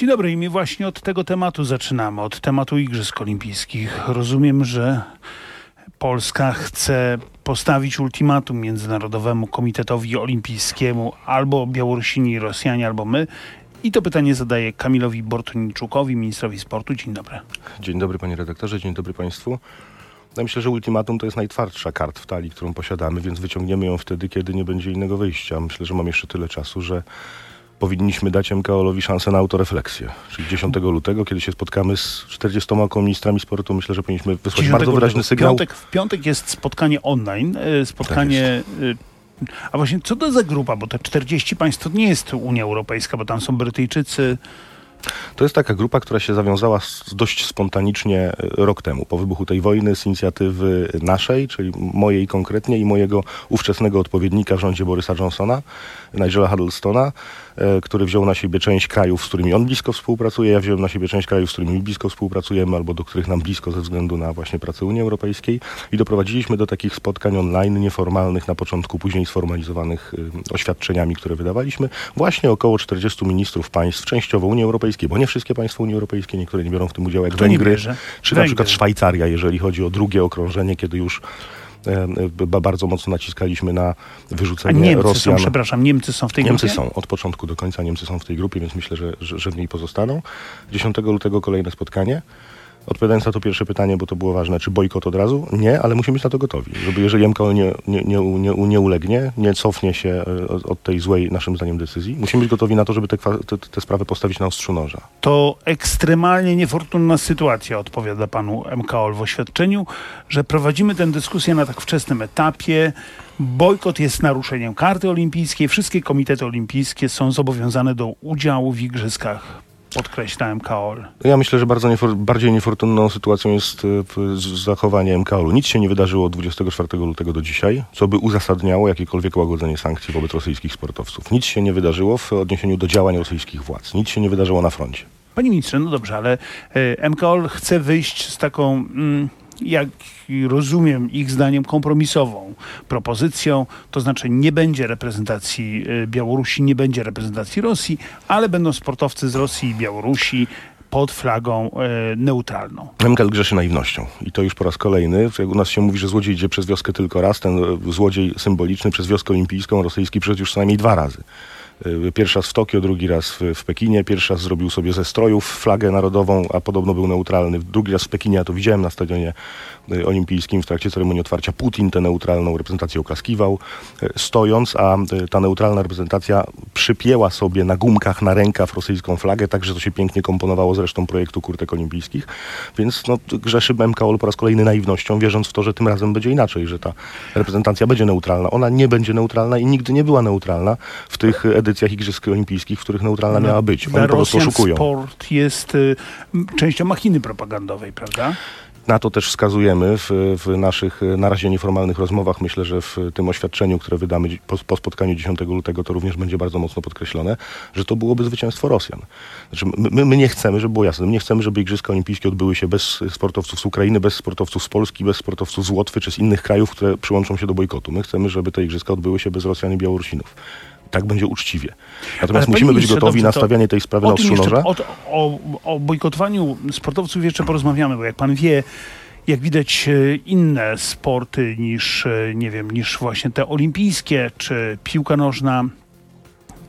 Dzień dobry i my właśnie od tego tematu zaczynamy, od tematu Igrzysk Olimpijskich. Rozumiem, że Polska chce postawić ultimatum Międzynarodowemu Komitetowi Olimpijskiemu albo Białorusini i Rosjanie, albo my. I to pytanie zadaję Kamilowi Bortoniczukowi, ministrowi sportu. Dzień dobry. Dzień dobry panie redaktorze, dzień dobry państwu. Ja myślę, że ultimatum to jest najtwardsza kart w talii, którą posiadamy, więc wyciągniemy ją wtedy, kiedy nie będzie innego wyjścia. Myślę, że mam jeszcze tyle czasu, że powinniśmy dać MKOL-owi szansę na autorefleksję. Czyli 10 lutego, kiedy się spotkamy z 40 ministrami sportu, myślę, że powinniśmy wysłać bardzo wyraźny sygnał. W piątek, w piątek jest spotkanie online, e, spotkanie... Tak a właśnie co to za grupa? Bo te 40 państw to nie jest Unia Europejska, bo tam są Brytyjczycy, to jest taka grupa, która się zawiązała dość spontanicznie e, rok temu, po wybuchu tej wojny, z inicjatywy naszej, czyli mojej konkretnie i mojego ówczesnego odpowiednika w rządzie Borysa Johnsona, Nigela Huddlestona, e, który wziął na siebie część krajów, z którymi on blisko współpracuje. Ja wziąłem na siebie część krajów, z którymi blisko współpracujemy, albo do których nam blisko ze względu na właśnie pracę Unii Europejskiej. I doprowadziliśmy do takich spotkań online, nieformalnych na początku, później sformalizowanych oświadczeniami, które wydawaliśmy. Właśnie około 40 ministrów państw, częściowo Unii Europejskiej, bo nie wszystkie państwa Unii Europejskiej, niektóre nie biorą w tym udziału, jak Kto Węgry, czy Węgry. na przykład Szwajcaria, jeżeli chodzi o drugie okrążenie, kiedy już E, bardzo mocno naciskaliśmy na wyrzucenie A Niemcy Rosjan. Są, przepraszam, Niemcy są w tej Niemcy grupie? są, od początku do końca Niemcy są w tej grupie, więc myślę, że, że, że w niej pozostaną. 10 lutego kolejne spotkanie. Odpowiadając na to pierwsze pytanie, bo to było ważne, czy bojkot od razu? Nie, ale musimy być na to gotowi. Żeby jeżeli MKO nie, nie, nie, nie, nie ulegnie, nie cofnie się e, od tej złej, naszym zdaniem, decyzji, musimy być gotowi na to, żeby te, te, te sprawy postawić na ostrzu noża. To ekstremalnie niefortunna sytuacja, odpowiada panu MKO w oświadczeniu, że prowadzimy tę dyskusję na tak wczesnym etapie. Bojkot jest naruszeniem karty olimpijskiej. Wszystkie komitety olimpijskie są zobowiązane do udziału w igrzyskach podkreśla MKOL? Ja myślę, że bardzo niefor bardziej niefortunną sytuacją jest e, zachowanie MKOL-u. Nic się nie wydarzyło od 24 lutego do dzisiaj, co by uzasadniało jakiekolwiek łagodzenie sankcji wobec rosyjskich sportowców. Nic się nie wydarzyło w odniesieniu do działań rosyjskich władz. Nic się nie wydarzyło na froncie. Panie ministrze, no dobrze, ale e, MKOL chce wyjść z taką... Mm, jak rozumiem, ich zdaniem kompromisową propozycją, to znaczy nie będzie reprezentacji y, Białorusi, nie będzie reprezentacji Rosji, ale będą sportowcy z Rosji i Białorusi pod flagą e, neutralną. MKL grzeszy naiwnością i to już po raz kolejny. U nas się mówi, że złodziej idzie przez wioskę tylko raz, ten złodziej symboliczny przez wioskę olimpijską rosyjski przecież już co najmniej dwa razy. Y, pierwszy raz w Tokio, drugi raz w, w, Pekinie. Pierwszy raz zrobił sobie ze strojów flagę narodową, a podobno był neutralny. Drugi raz w Pekinie, ja to widziałem na stadionie olimpijskim w trakcie ceremonii otwarcia. Putin tę neutralną reprezentację okaskiwał y, stojąc, a ta neutralna reprezentacja przypięła sobie na gumkach na rękaw rosyjską flagę, także to się pięknie komponowało z resztą projektu kurtek olimpijskich. Więc no, grzeszy MKOL po raz kolejny naiwnością, wierząc w to, że tym razem będzie inaczej, że ta reprezentacja będzie neutralna. Ona nie będzie neutralna i nigdy nie była neutralna w tych edycjach Igrzysk Olimpijskich, w których neutralna miała być. Oni po prostu oszukują. sport jest y, częścią machiny propagandowej, prawda? Na to też wskazujemy w, w, naszych na razie nieformalnych rozmowach. Myślę, że w tym oświadczeniu, które wydamy po, po, spotkaniu 10 lutego, to również będzie bardzo mocno podkreślone, że to byłoby zwycięstwo Rosjan. Znaczy, my, my nie chcemy, żeby było jasne, my nie chcemy, żeby Igrzyska Olimpijskie odbyły się bez sportowców z Ukrainy, bez sportowców z Polski, bez sportowców z Łotwy czy z innych krajów, które przyłączą się do bojkotu. My chcemy, żeby te Igrzyska odbyły się bez Rosjan i Białorusinów tak będzie uczciwie. Natomiast Ale musimy być gotowi na stawianie tej sprawy na ostrzu noża. O, o, o bojkotowaniu sportowców jeszcze porozmawiamy, bo jak pan wie, jak widać e, inne sporty niż, e, nie wiem, niż właśnie te olimpijskie, czy piłka nożna,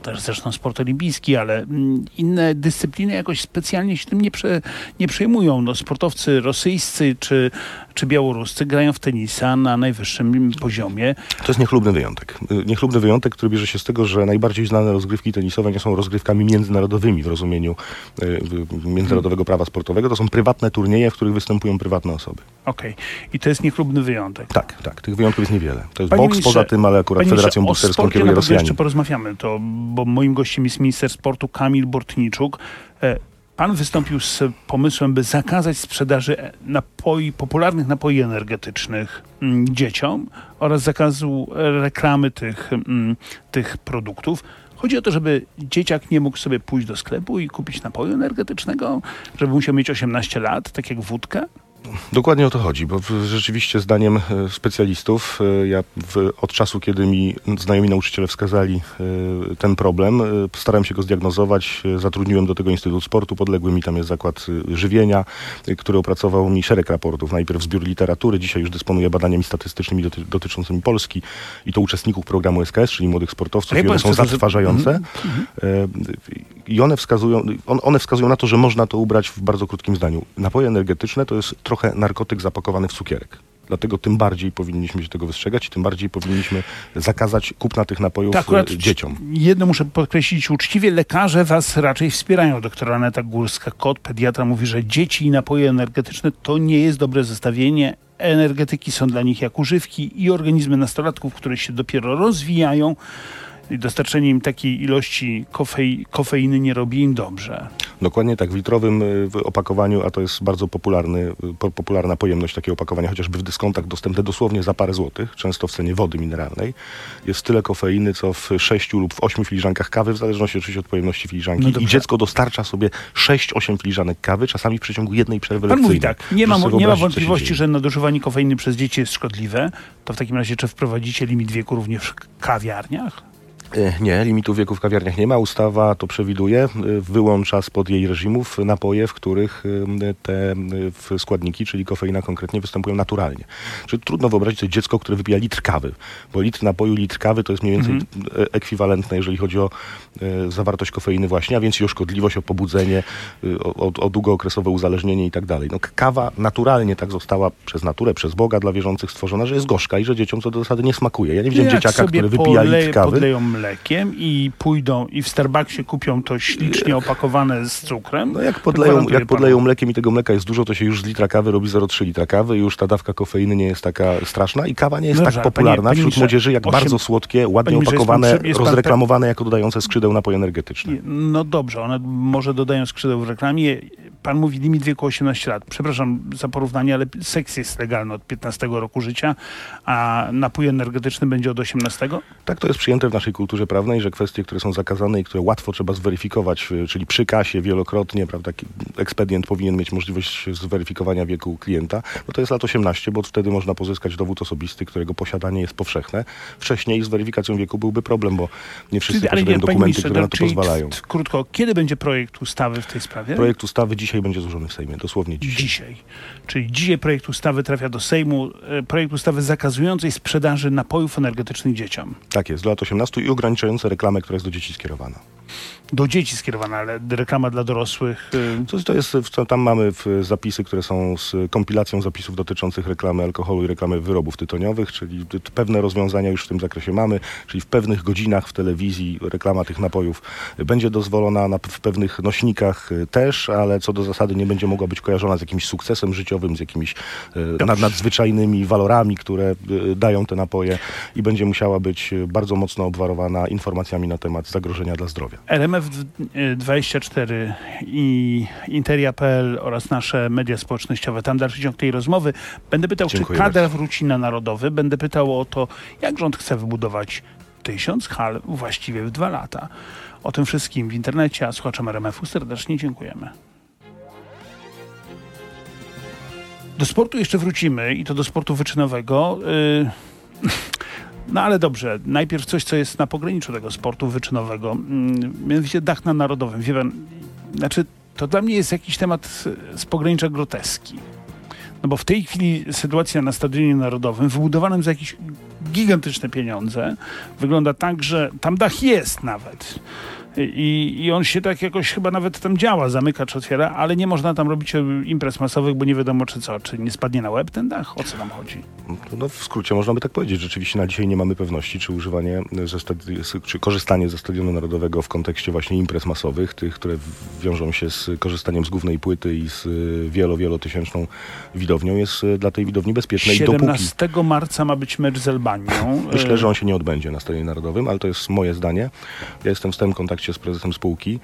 też zresztą sport olimpijski, ale mm, inne dyscypliny jakoś specjalnie się tym nie, prze, nie przejmują. No, sportowcy rosyjscy czy, czy białoruscy grają w tenisa na najwyższym poziomie. To jest niechlubny wyjątek. Niechlubny wyjątek, który bierze się z tego, że najbardziej znane rozgrywki tenisowe nie są rozgrywkami międzynarodowymi w rozumieniu y, międzynarodowego prawa sportowego. To są prywatne turnieje, w których występują prywatne osoby. Okej. Okay. I to jest niechlubny wyjątek. Tak, tak. Tych wyjątków jest niewiele. To jest Panie boks poza tym, ale akurat Federacją Bokserską kieruje Rosjanie. jeszcze porozmawiamy, to, bo moim gościem jest minister sportu Kamil Bortniczuk. E, pan wystąpił z pomysłem, by zakazać sprzedaży napoi, popularnych napoi energetycznych mm, dzieciom oraz zakazu reklamy tych, mm, tych produktów. Chodzi o to, żeby dzieciak nie mógł sobie pójść do sklepu i kupić napoju energetycznego, żeby musiał mieć 18 lat, tak jak wódkę? Dokładnie o to chodzi, bo rzeczywiście zdaniem e, specjalistów, e, ja w, od czasu, kiedy mi znajomi nauczyciele wskazali e, ten problem, starałem się go zdiagnozować, zatrudniłem do tego Instytut Sportu podległy mi, tam jest zakład żywienia, który opracował mi szereg raportów. Najpierw zbiór literatury, dzisiaj już dysponuję badaniami statystycznymi doty, dotyczącymi Polski i to uczestników programu SKS, czyli młodych sportowców i one państwo są zatrważające. Mhm. I one wskazują, on, one wskazują na to, że można to ubrać w bardzo krótkim zdaniu. Napoje energetyczne to jest trochę narkotyk zapakowany w cukierek. Dlatego tym bardziej powinniśmy się tego wystrzegać i tym bardziej powinniśmy zakazać kupna tych napojów To akurat dzieciom. Jedno muszę podkreślić uczciwie, lekarze was raczej wspierają. Doktor Aneta Górska-Kot, pediatra, mówi, że dzieci i napoje energetyczne to nie jest dobre zestawienie. Energetyki są dla nich jak używki i organizmy nastolatków, które się dopiero rozwijają. I dostarczenie im takiej ilości kofei, kofeiny nie robi im dobrze. Dokładnie tak, w litrowym y, opakowaniu, a to jest bardzo popularny, y, po, popularna pojemność takiego opakowania, chociażby w dyskontach dostępne dosłownie za parę złotych, często w cenie wody mineralnej, jest tyle kofeiny, co w sześciu lub w ośmiu filiżankach kawy, w zależności oczywiście od pojemności filiżanki. No I dziecko dostarcza sobie 6-8 filiżanek kawy, czasami w przeciągu jednej przerwy Pan lekcyjnej. mówi tak, nie ma, nie ma wątpliwości, że nadużywanie kofeiny przez dzieci jest szkodliwe. To w takim razie czy wprowadzicie limit wieku również w kawiarniach? E, Nie, limitu wieku w kawiarniach nie ma. Ustawa to przewiduje. e, Wyłącza spod jej reżimów napoje, w których e, te składniki, czyli kofeina konkretnie, występują naturalnie. Czyli trudno wyobrazić sobie dziecko, które wypija litr kawy, bo litr napoju, litr kawy to jest mniej więcej e, ekwiwalentne, jeżeli chodzi o zawartość kofeiny właśnie, a więc i o szkodliwość, o pobudzenie, o, o, długookresowe uzależnienie i tak dalej. No, kawa naturalnie tak została przez naturę, przez Boga dla wierzących stworzona, że jest gorzka i że dzieciom co do zasady nie smakuje. Ja nie widziałem dzieciaka, który wypija litr kawy. podleją mlekiem i pójdą i w Starbucksie kupią to ślicznie opakowane z cukrem. No jak podleją, jak podleją mlekiem i tego mleka jest dużo, to się już z litra kawy robi 0,3 litra kawy już ta dawka kofeiny nie jest taka straszna i kawa nie jest Dobrze, tak panie- popularna panie wśród ministrze, młodzieży jak osiem- bardzo słodkie, ładnie Panie jest pan opakowane, jest pan pe- rozreklamowane jako dodające skrzydeł napoje energetyczne. No dobrze, one może dodają skrzydeł w reklamie. Pan mówi limit wieku 18 lat. Przepraszam za porównanie, ale seks jest legalny od 15 roku życia, a napój energetyczny będzie od 18? Tak to jest przyjęte w naszej kulturze prawnej, że kwestie, które są zakazane i które łatwo trzeba zweryfikować, y, czyli przy kasie wielokrotnie, prawda, ekspedient powinien mieć możliwość zweryfikowania wieku klienta, no to jest lat 18, bo wtedy można pozyskać dowód osobisty, którego posiadanie jest powszechne. Wcześniej z weryfikacją wieku byłby problem, bo nie wszyscy Czyli- posiadają nie, dokumenty, które na to pozwalają. Krótko, kiedy będzie projekt ustawy w tej sprawie? Projekt ustawy dzisiaj będzie złożony w Sejmie, dosłownie dzisiaj. Dzisiaj. Czyli dzisiaj projekt ustawy trafia do Sejmu. e, Projekt ustawy zakazującej sprzedaży napojów energetycznych dzieciom. Tak jest, do lat 18 i ograniczające reklamę, która jest do dzieci skierowana. Do dzieci skierowana, ale reklama dla dorosłych. e, To, to jest, tam mamy zapisy, które są z kompilacją zapisów dotyczących reklamy alkoholu i reklamy wyrobów tytoniowych, czyli pewne rozwiązania już w tym zakresie mamy, czyli w pewnych godzinach w telewizji reklama tych napojów będzie dozwolona, na, w pewnych nośnikach y, też, ale co do zasady nie będzie mogła być kojarzona z jakimś sukcesem życiowym, z jakimiś y, nad, nadzwyczajnymi walorami, które y, dają te napoje i będzie musiała być y, bardzo mocno obwarowana informacjami na temat zagrożenia dla zdrowia. RMF24 i Interia.pl oraz nasze media społecznościowe. Tam dalszy ciąg tej rozmowy. Będę pytał, Dziękuję czy bardzo. wróci na narodowy. Będę pytał o to, jak rząd chce wybudować tysiąc hal właściwie w dwa lata. O tym wszystkim w internecie, a słuchaczom RMF-u serdecznie dziękujemy. Do sportu jeszcze wrócimy i to do sportu wyczynowego. Yy, No ale dobrze, najpierw coś, co jest na pograniczu tego sportu wyczynowego. Mm, Mianowicie dach na Narodowym. Wie pan, znaczy, to dla mnie jest jakiś temat z pogranicza groteski. No bo w tej chwili sytuacja na Stadionie Narodowym, wybudowanym za jakieś gigantyczne pieniądze, wygląda tak, że tam dach jest nawet. I, I on się tak jakoś chyba nawet tam działa, zamyka czy otwiera, ale nie można tam robić e, imprez masowych, bo nie wiadomo czy co, czy nie spadnie na łeb ten dach? O co tam chodzi? No, w skrócie można by tak powiedzieć. Rzeczywiście na dzisiaj nie mamy pewności, czy używanie, stadi- czy korzystanie ze Stadionu Narodowego w kontekście właśnie imprez masowych, tych, które wiążą się z korzystaniem z głównej płyty i z y, wielo, wielotysięczną widownią, jest dla tej widowni bezpieczne. I dopóki 17 marca ma być mecz z Albanią. Myślę, E, że on się nie odbędzie na Stadionie Narodowym, ale to jest moje zdanie. Ja jestem w stałym kontakcie z prezesem spółki.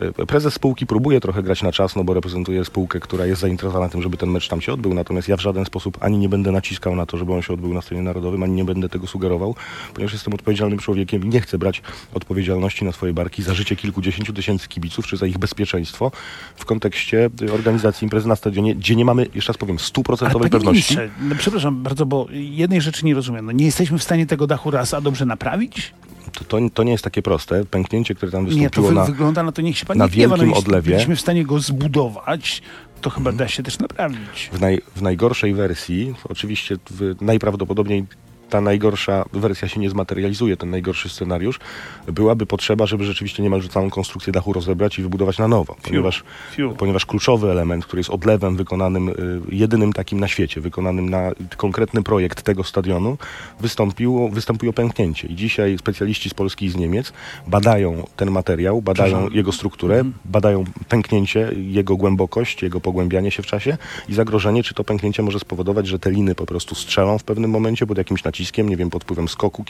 E, Prezes spółki próbuje trochę grać na czas, no bo reprezentuje spółkę, która jest zainteresowana tym, żeby ten mecz tam się odbył, natomiast ja w żaden sposób ani nie będę naciskał na to, żeby on się odbył na stadionie narodowym, ani nie będę tego sugerował, ponieważ jestem odpowiedzialnym człowiekiem i nie chcę brać odpowiedzialności na swoje barki za życie kilkudziesięciu tysięcy kibiców, czy za ich bezpieczeństwo w kontekście y, organizacji imprezy na stadionie, gdzie nie mamy, jeszcze raz powiem, stuprocentowej pewności. no przepraszam bardzo, bo jednej rzeczy nie rozumiem. No nie jesteśmy w stanie tego dachu raz, a dobrze naprawić? To, to, to nie jest takie proste. Pęknięcie, które tam Nie, to wystąpiło wy, na... wygląda na to, niech się pan na nie gniewa, wielkim no, jeśli odlewie. byliśmy w stanie go zbudować, to chyba da się też naprawić. w, naj, w najgorszej wersji, oczywiście w, najprawdopodobniej ta najgorsza wersja się nie zmaterializuje, ten najgorszy scenariusz, byłaby potrzeba, żeby rzeczywiście niemalże całą konstrukcję dachu rozebrać i wybudować na nowo, ponieważ, Fiu. ponieważ kluczowy element, który jest odlewem wykonanym, y, jedynym takim na świecie, wykonanym na konkretny projekt tego stadionu, wystąpiło, wystąpiło pęknięcie. I dzisiaj specjaliści z Polski i z Niemiec badają ten materiał, badają jego strukturę, badają pęknięcie, jego głębokość, jego pogłębianie się w czasie i zagrożenie, czy to pęknięcie może spowodować, że te liny po prostu strzelą w pewnym momencie pod jakimś naciskiem, nie wiem, pod wpływem skoku,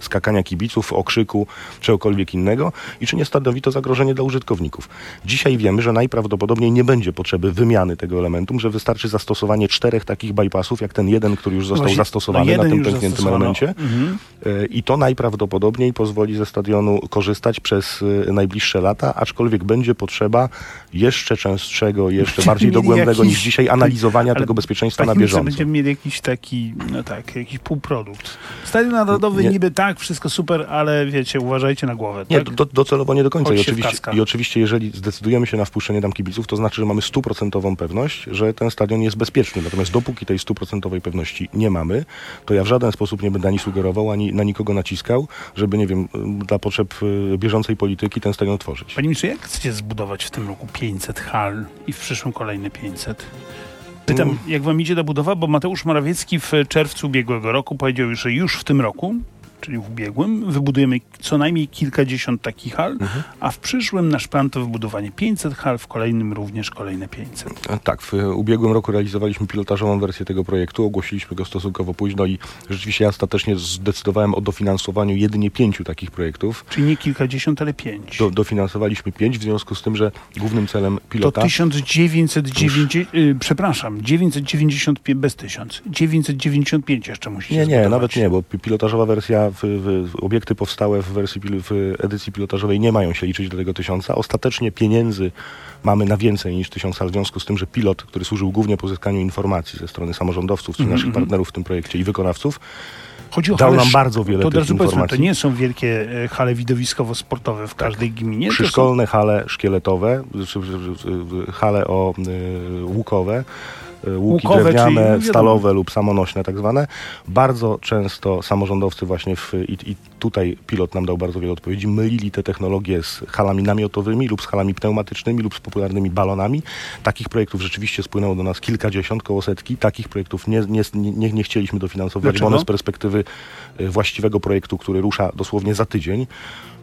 skakania kibiców, okrzyku, czegokolwiek innego i czy nie stanowi to zagrożenie dla użytkowników. Dzisiaj wiemy, że najprawdopodobniej nie będzie potrzeby wymiany tego elementu, że wystarczy zastosowanie czterech takich bypassów, jak ten jeden, który już został Właśnie, zastosowany no na tym pękniętym elemencie. Mhm. E, I to najprawdopodobniej pozwoli ze stadionu korzystać przez e, najbliższe lata, aczkolwiek będzie potrzeba jeszcze częstszego, jeszcze bardziej dogłębnego jakiś- niż dzisiaj analizowania Ale tego bezpieczeństwa na bieżąco. będziemy mieli jakiś taki, no tak, jakiś półprodukt. Stadion Narodowy Nie. niby tak, wszystko super, ale wiecie, uważajcie na głowę, Nie, tak? do, docelowo nie do końca. I oczywiście. I oczywiście, jeżeli zdecydujemy się na wpuszczenie tam kibiców, to znaczy, że mamy stuprocentową pewność, że ten stadion jest bezpieczny. Natomiast dopóki tej stuprocentowej pewności nie mamy, to ja w żaden sposób nie będę ani sugerował, ani na nikogo naciskał, żeby, nie wiem, dla potrzeb y, bieżącej polityki ten stadion tworzyć. Panie ministrze, jak chcecie zbudować w tym roku 500 hal i w przyszłym kolejne 500? Pytam, Mm. jak wam idzie ta budowa, bo Mateusz Morawiecki w czerwcu ubiegłego roku powiedział, że już w tym roku, czyli w ubiegłym, wybudujemy co najmniej kilkadziesiąt takich hal, Mhm. a w przyszłym nasz plan to wybudowanie 500 hal, w kolejnym również kolejne 500. E, Tak, w ubiegłym roku realizowaliśmy pilotażową wersję tego projektu, ogłosiliśmy go stosunkowo późno i rzeczywiście ja ostatecznie zdecydowałem o dofinansowaniu jedynie pięciu takich projektów. Czyli nie kilkadziesiąt, ale pięć. Do, dofinansowaliśmy pięć, w związku z tym, że głównym celem To pilota... 1990, y, przepraszam, 995, bez 1000, 995 jeszcze musicie Nie, nie, nawet nie, bo pi- pilotażowa wersja, w, w, obiekty powstałe w wersji w edycji pilotażowej nie mają się liczyć do tego tysiąca. Ostatecznie pieniędzy mamy na więcej niż tysiąc, ale w związku z tym, że pilot, który służył głównie pozyskaniu informacji ze strony samorządowców, czy Mhm, naszych partnerów w tym projekcie i wykonawców, Chodzi o dał nam bardzo wiele To tych powiedzmy, to informacji. nie są wielkie e, hale widowiskowo-sportowe w każdej gminie. To są, przyszkolne hale szkieletowe, hale o y, łukowe, łuki Łukowe, drewniane, wiadomo. stalowe lub samonośne tak zwane. Bardzo często samorządowcy właśnie w, i, i tutaj pilot nam dał bardzo wiele odpowiedzi, mylili te technologie z halami namiotowymi lub z halami pneumatycznymi lub z popularnymi balonami. Takich projektów rzeczywiście spłynęło do nas kilkadziesiąt, koło setki. Takich projektów nie, nie, nie, nie chcieliśmy dofinansować, Dlaczego? bo one z perspektywy y, właściwego projektu, który rusza dosłownie za tydzień,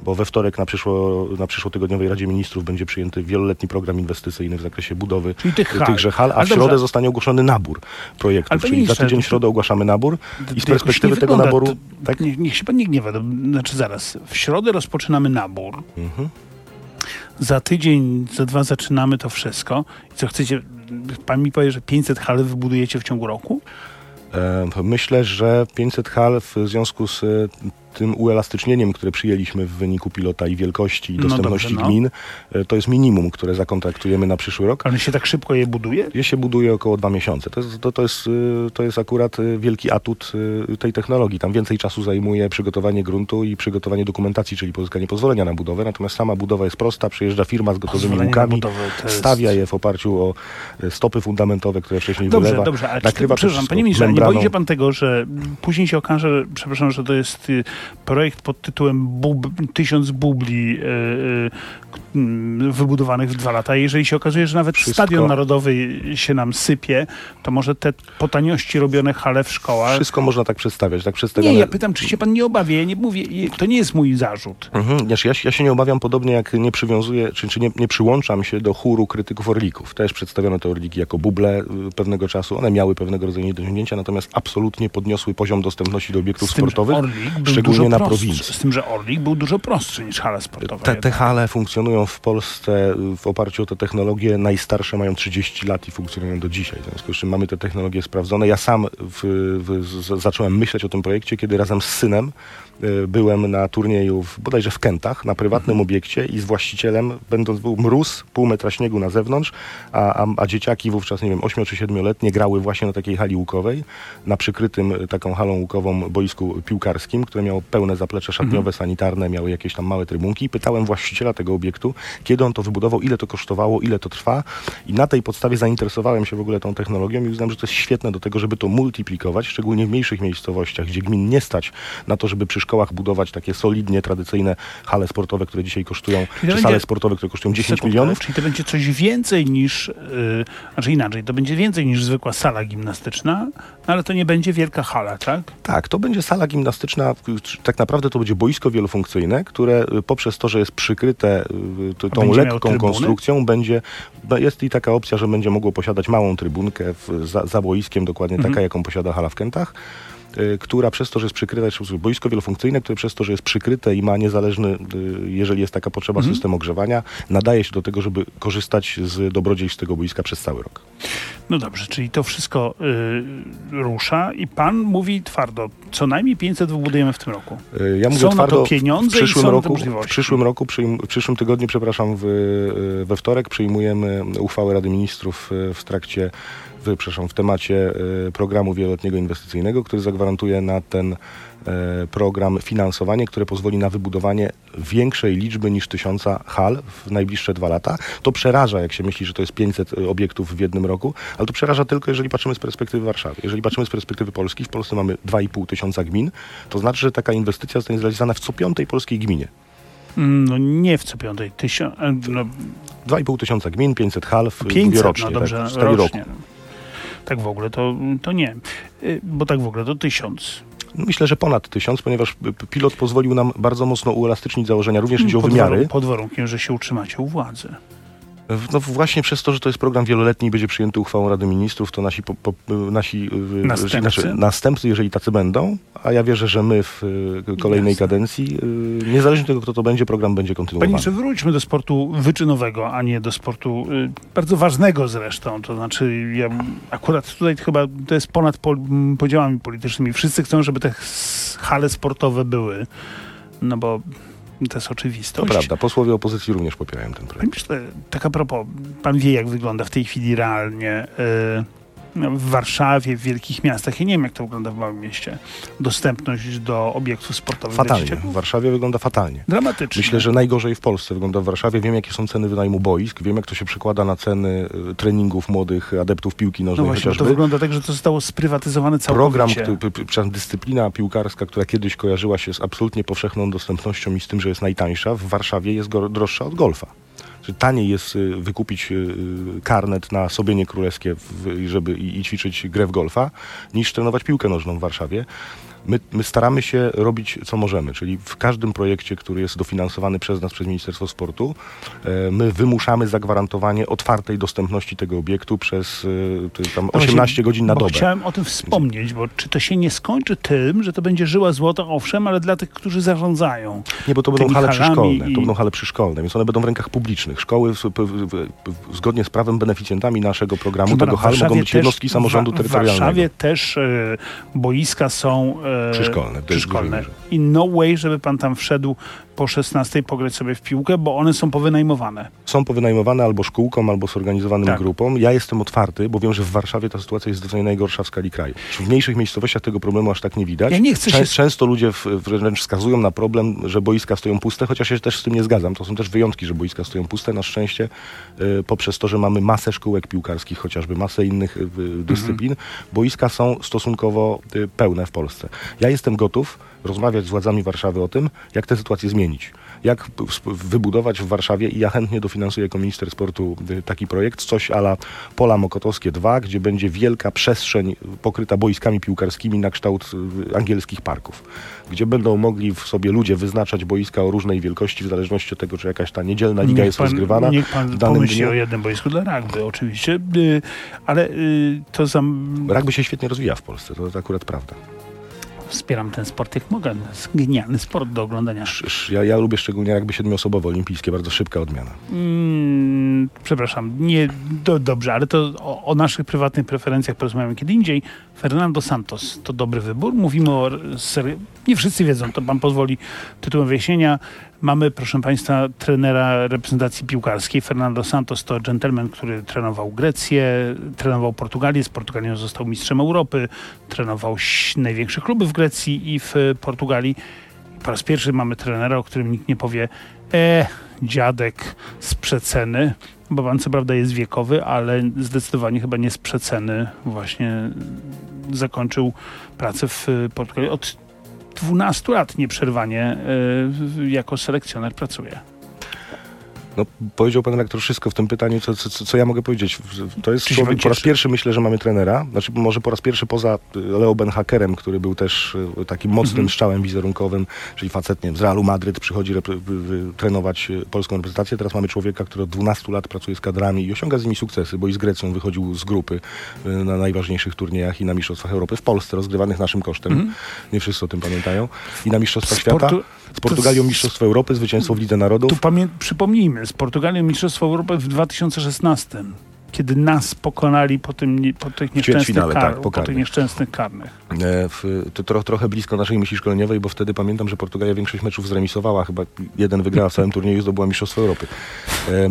bo we wtorek na, przyszło, na przyszłotygodniowej Radzie Ministrów będzie przyjęty wieloletni program inwestycyjny w zakresie budowy Czyli tych hal. tychże hal, a Ale w środę dobrze. zostanie ogłoszony nabór Ale projektów, panie czyli za tydzień w środę ogłaszamy nabór i z perspektywy tego wygląda. naboru... To, Tak? niech, niech się pan nie gniewa. To, znaczy zaraz, w środę rozpoczynamy nabór, Mhm. za tydzień, za dwa zaczynamy to wszystko. I co chcecie, pan mi powie, że 500 hal wybudujecie w ciągu roku? E, Myślę, że 500 hal w związku z e, tym uelastycznieniem, które przyjęliśmy w wyniku pilota i wielkości i No dostępności dobrze, no. gmin, e, to jest minimum, które zakontraktujemy na przyszły rok. Ale się tak szybko je buduje? Je się buduje około dwa miesiące. To jest, to, to, jest, y, to jest akurat y, wielki atut tej technologii. Tam więcej czasu zajmuje przygotowanie gruntu i przygotowanie dokumentacji, czyli pozyskanie pozwolenia na budowę. Natomiast sama budowa jest prosta. Przyjeżdża firma z gotowymi łukami, budowę jest- stawia je w oparciu o stopy fundamentowe, które wcześniej Dobrze, wylewa. dobrze, ale czy, nakrywa to przepraszam, panie ministrze, nie boi się pan tego, że później się okaże, przepraszam, że to jest y, projekt pod tytułem bub, Tysiąc bubli k- mm, wybudowanych w dwa lata. Jeżeli się okazuje, że nawet Wszystko- stadion narodowy się nam sypie, to może te po taniości robione hale w szkołach... Wszystko można tak przedstawiać. Tak Nie, przedstawione... ja pytam, czy się pan nie obawia. Ja nie mówię, to nie jest mój zarzut. Mhm. Znaczy, ja, się- ja się nie obawiam, podobnie jak nie przywiązuję, czy, czy nie, nie przyłączam się do chóru krytyków Orlików. Też przedstawiono te Orliki jako buble y, pewnego czasu. One miały pewnego rodzaju niedociągnięcia, natomiast absolutnie podniosły poziom dostępności do obiektów sportowych. Orlik był szczególnie na prostszy, prowincji. Z tym, że Orlik był dużo prostszy niż hala sportowa. Te, te hale funkcjonują w Polsce w oparciu o te technologie. Najstarsze mają 30 lat i funkcjonują do dzisiaj. W związku z czym mamy te technologie sprawdzone. Ja sam w, w, z, zacząłem myśleć o tym projekcie, kiedy razem z synem byłem na turnieju w, bodajże w Kętach, na prywatnym Mhm. obiekcie i z właścicielem, będąc był mróz, pół metra śniegu na zewnątrz, a, a, a dzieciaki wówczas, nie wiem, 8 czy 7-letnie grały właśnie na takiej hali łukowej, na przykrytym y, taką halą łukową boisku piłkarskim, które miało pełne zaplecze szatniowe, Mhm. sanitarne, miały jakieś tam małe trybunki. Pytałem właściciela tego obiektu, kiedy on to wybudował, ile to kosztowało, ile to trwa i na tej podstawie zainteresowałem się w ogóle tą technologią i uznałem, że to jest świetne do tego, żeby to multiplikować, szczególnie w mniejszych miejscowościach, gdzie gmin nie stać na to, żeby przy szkołach budować takie solidnie, tradycyjne hale sportowe, które dzisiaj kosztują, czy będzie- sale sportowe, które kosztują 10 Sekundkę, milionów. Czyli to będzie coś więcej niż, yy, znaczy inaczej, to będzie więcej niż zwykła sala gimnastyczna, no ale to nie będzie wielka hala, tak? Tak, to będzie sala gimnastyczna, tak naprawdę to będzie boisko wielofunkcyjne, które y, poprzez to, że jest przykryte y, tą lekką konstrukcją, będzie, b- jest i taka opcja, że będzie mogło posiadać małą trybunkę w, za, za boiskiem, dokładnie Mhm. taka, jaką posiada hala w Kętach która przez to, że jest przykryte, jest boisko wielofunkcyjne, które przez to, że jest przykryte i ma niezależny, y, jeżeli jest taka potrzeba, Mhm. system ogrzewania, nadaje się do tego, żeby korzystać z dobrodziejstw tego boiska przez cały rok. No dobrze, czyli to wszystko yy, rusza i pan mówi twardo, co najmniej 500 wybudujemy w tym roku. Y, Ja mówię Są na to twardo, pieniądze w i przyszłym są na to roku, w przyszłym roku, przyjm- w przyszłym tygodniu, przepraszam, w, y, we wtorek przyjmujemy uchwałę Rady Ministrów y, w trakcie, w, przepraszam, w temacie y, programu wieloletniego inwestycyjnego, który zagwarantuje na ten e, program finansowanie, które pozwoli na wybudowanie większej liczby niż tysiąca hal w najbliższe dwa lata. To przeraża, jak się myśli, że to jest 500 obiektów w jednym roku, ale to przeraża tylko, jeżeli patrzymy z perspektywy Warszawy. Jeżeli patrzymy z perspektywy Polski, w Polsce mamy 2,5 tysiąca gmin, to znaczy, że taka inwestycja zostanie zrealizowana w co piątej polskiej gminie. Mm, No nie w co piątej, tysiąc, e, no 2,5 tysiąca gmin, 500 hal w 500, rocznie, no dobrze, tak, w rocznie. roku. Tak w ogóle to, to nie, Y, bo tak w ogóle to tysiąc. Myślę, że ponad tysiąc, ponieważ pilot pozwolił nam bardzo mocno uelastycznić założenia, również chodzi o Pod, wymiary. warun- pod warunkiem, że się utrzymacie u władzy. No właśnie przez to, że to jest program wieloletni i będzie przyjęty uchwałą Rady Ministrów, to nasi, po, po, nasi y, Następcy? Znaczy, następcy, jeżeli tacy będą, a ja wierzę, że my w y, kolejnej Jasne. kadencji, y, niezależnie od tego, kto to będzie, program będzie Panie kontynuowany. ministrze, wróćmy do sportu wyczynowego, a nie do sportu y, bardzo ważnego zresztą. To znaczy, ja akurat tutaj chyba to jest ponad pol, m, podziałami politycznymi. Wszyscy chcą, żeby te hale sportowe były, no bo to jest To oczywistość. prawda, posłowie opozycji również popierają ten projekt. Ministrze, tak a propos, pan wie, jak wygląda w tej chwili realnie y, w Warszawie, w wielkich miastach. Ja nie wiem, jak to wygląda w małym mieście. Dostępność do obiektów sportowych Fatalnie. W Warszawie wygląda fatalnie. Dramatycznie. Myślę, że najgorzej w Polsce wygląda w Warszawie. Wiem, jakie są ceny wynajmu boisk, wiem, jak to się przekłada na ceny y, treningów młodych adeptów piłki No nożnej właśnie, bo to chociażby. wygląda tak, że to zostało sprywatyzowane Program, całkowicie. który, p- p- przepraszam, dyscyplina piłkarska, która kiedyś kojarzyła się z absolutnie powszechną dostępnością i z tym, że jest najtańsza, w Warszawie jest droższa od golfa. Czyli taniej jest y, wykupić y, y, karnet na Sobienie Królewskie, w, żeby i, i ćwiczyć grę w golfa, niż trenować piłkę nożną w Warszawie. My, my staramy się robić co możemy, czyli w każdym projekcie, który jest dofinansowany przez nas, przez Ministerstwo Sportu, e, my wymuszamy zagwarantowanie otwartej dostępności tego obiektu przez tam No właśnie, 18 godzin na dobę. Chciałem o tym wspomnieć, bo czy to się nie skończy tym, że to będzie żyła złota, owszem, ale dla tych, którzy zarządzają. Nie, bo to będą hale przyszkolne. i- To będą hale przyszkolne, więc one będą w rękach publicznych. Szkoły w, w, w, zgodnie z prawem beneficjentami naszego programu tego hal mogą być jednostki też- samorządu terytorialnego. W Warszawie też e, boiska są e, Przyszkolne, przyszkolne. I no way, żeby pan tam wszedł po 16 pograć sobie w piłkę, bo one są powynajmowane. Są powynajmowane albo szkółkom, albo zorganizowanym Tak. grupom. Ja jestem otwarty, bo wiem, że w Warszawie ta sytuacja jest zdecydowanie najgorsza w skali kraju. W mniejszych miejscowościach tego problemu aż tak nie widać. Ja nie chcę Czę- się- Często ludzie wręcz wskazują na problem, że boiska stoją puste, chociaż ja się też z tym nie zgadzam. To są też wyjątki, że boiska stoją puste. Na szczęście y, poprzez to, że mamy masę szkółek piłkarskich, chociażby masę innych y, y, dyscyplin, boiska są stosunkowo y, pełne w Polsce. Ja jestem gotów rozmawiać z władzami Warszawy o tym, jak tę sytuację zmienić. Jak wybudować w Warszawie i ja chętnie dofinansuję jako minister sportu y, taki projekt, coś ala Pola Mokotowskie 2, gdzie będzie wielka przestrzeń pokryta boiskami piłkarskimi na kształt y, angielskich parków, gdzie będą mogli w sobie ludzie wyznaczać boiska o różnej wielkości w zależności od tego, czy jakaś ta niedzielna liga Niech jest pan, rozgrywana. Niech pan pomyśli dniu. o jednym boisku dla rugby, oczywiście, y, ale to za... Rugby się świetnie rozwija w Polsce, to, to akurat prawda. Wspieram ten sport jak mogę. To jest genialny sport do oglądania. Ja, ja lubię szczególnie jakby siedmioosobowe olimpijskie, bardzo szybka odmiana. Mm, przepraszam, nie, do, dobrze, ale to o, o naszych prywatnych preferencjach porozmawiamy kiedy indziej. Fernando Santos to dobry wybór. Mówimy o serii. Nie wszyscy wiedzą, to pan pozwoli tytułem wyjaśnienia. Mamy, proszę państwa, trenera reprezentacji piłkarskiej. Fernando Santos to gentleman, który trenował Grecję, trenował Portugalię. Z Portugalią został mistrzem Europy, trenował największe kluby w Grecji i w Portugalii. Po raz pierwszy mamy trenera, o którym nikt nie powie, e, dziadek z przeceny, bo pan co prawda jest wiekowy, ale zdecydowanie chyba nie z przeceny właśnie zakończył pracę w Portugalii. Od 12 lat nieprzerwanie y, jako selekcjoner pracuje. No, powiedział pan redaktor wszystko w tym pytaniu, co, co, co ja mogę powiedzieć. To jest człowiek, po raz pierwszy myślę, że mamy trenera. Znaczy może po raz pierwszy poza y, Leo Benhakerem, który był też y, takim mocnym Mhm. strzałem wizerunkowym, czyli facet nie wiem, z Realu Madryt przychodzi trenować y, polską reprezentację. Teraz mamy człowieka, który od 12 lat pracuje z kadrami i osiąga z nimi sukcesy, bo i z Grecją wychodził z grupy na najważniejszych turniejach i na Mistrzostwach Europy w Polsce, rozgrywanych naszym kosztem. Mhm. Nie wszyscy o tym pamiętają. I na Mistrzostwach Z Portu- Świata. Z Portugalią Mistrzostwo Europy, zwycięstwo w Lidze Narodów. Tu pamię- przypomnijmy, z Portugalią Mistrzostwo Europy w 2016, kiedy nas pokonali po, tym, po tych nieszczęsnych, ćwierćfinale, kar- tak, po po tych nieszczęsnych karnych. E, w, to tro, trochę blisko naszej myśli szkoleniowej, bo wtedy pamiętam, że Portugalia większość meczów zremisowała, chyba jeden wygrała w całym turnieju i zdobyła Mistrzostwo Europy. E,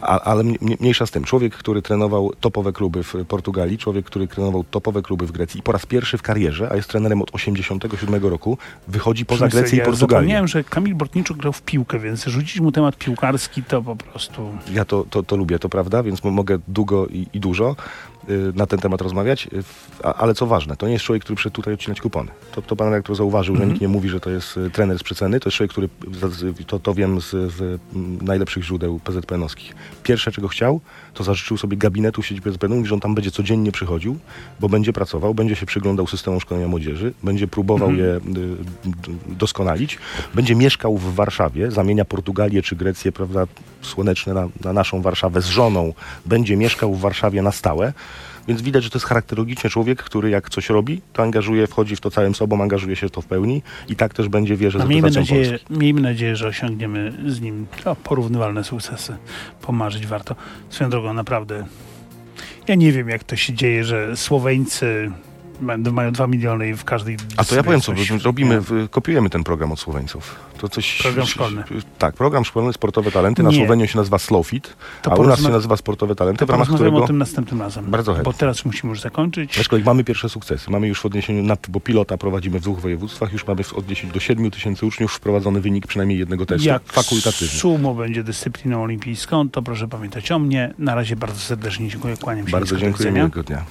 a, ale mnie- mnie- mniejsza z tym. Człowiek, który trenował topowe kluby w Portugalii, człowiek, który trenował topowe kluby w Grecji i po raz pierwszy w karierze, a jest trenerem od 87 roku, wychodzi poza Grecję ja i Portugalię. Zapomniałem, że Kamil Bortniczuk grał w piłkę, więc rzucić mu temat piłkarski to po prostu... Ja to, to, to lubię, to prawda, więc mo- mogę długo i, i dużo na ten temat rozmawiać, y, ale co ważne, to nie jest człowiek, który przyszedł tutaj odcinać kupony. To, to pan redaktor zauważył, że Mhm. nikt nie mówi, że to jest y, trener z przeceny, to jest człowiek, który, to, to wiem z, z mm, najlepszych źródeł PZPN-owskich. Pierwsze, czego chciał, to zażyczył sobie gabinetu w sieci PZPN-u, mówi, że on tam będzie codziennie przychodził, bo będzie pracował, będzie się przyglądał systemom szkolenia młodzieży, będzie próbował Mhm. je y, d- doskonalić, będzie mieszkał w Warszawie, zamienia Portugalię czy Grecję, prawda, słoneczne na, na naszą Warszawę z żoną, będzie mieszkał w Warszawie na stałe. Więc widać, że to jest charakterologicznie człowiek, który jak coś robi, to angażuje, wchodzi w to całym sobą, angażuje się w to w pełni i tak też będzie wierzy No, miejmy, nadzieję, Polski. miejmy nadzieję, że osiągniemy z nim no, porównywalne sukcesy. Pomarzyć warto. Swoją drogą, naprawdę. Ja nie wiem, jak to się dzieje, że Słoweńcy mają 2 miliony i w każdej. A to ja powiem co, coś- robimy, nie. w, kopiujemy ten program od Słoweńców. To coś, Program szkolny. Tak, program szkolny Sportowe Talenty. Na Nie. Słoweniu się nazywa Slowfit, a u nas się nazywa Sportowe Talenty, To w ramach którego... o tym następnym razem. Bardzo Bo chętnie. teraz musimy już zakończyć. Aczkolwiek mamy pierwsze sukcesy. Mamy już w odniesieniu, na, bo pilota prowadzimy w dwóch województwach, już mamy w- od 10 do 7 tysięcy uczniów wprowadzony wynik przynajmniej jednego testu. Jak fakultatywny. sumo będzie dyscypliną olimpijską, to proszę pamiętać o mnie. Na razie bardzo serdecznie dziękuję, kłaniam się. Bardzo dziękuję, miłego dnia.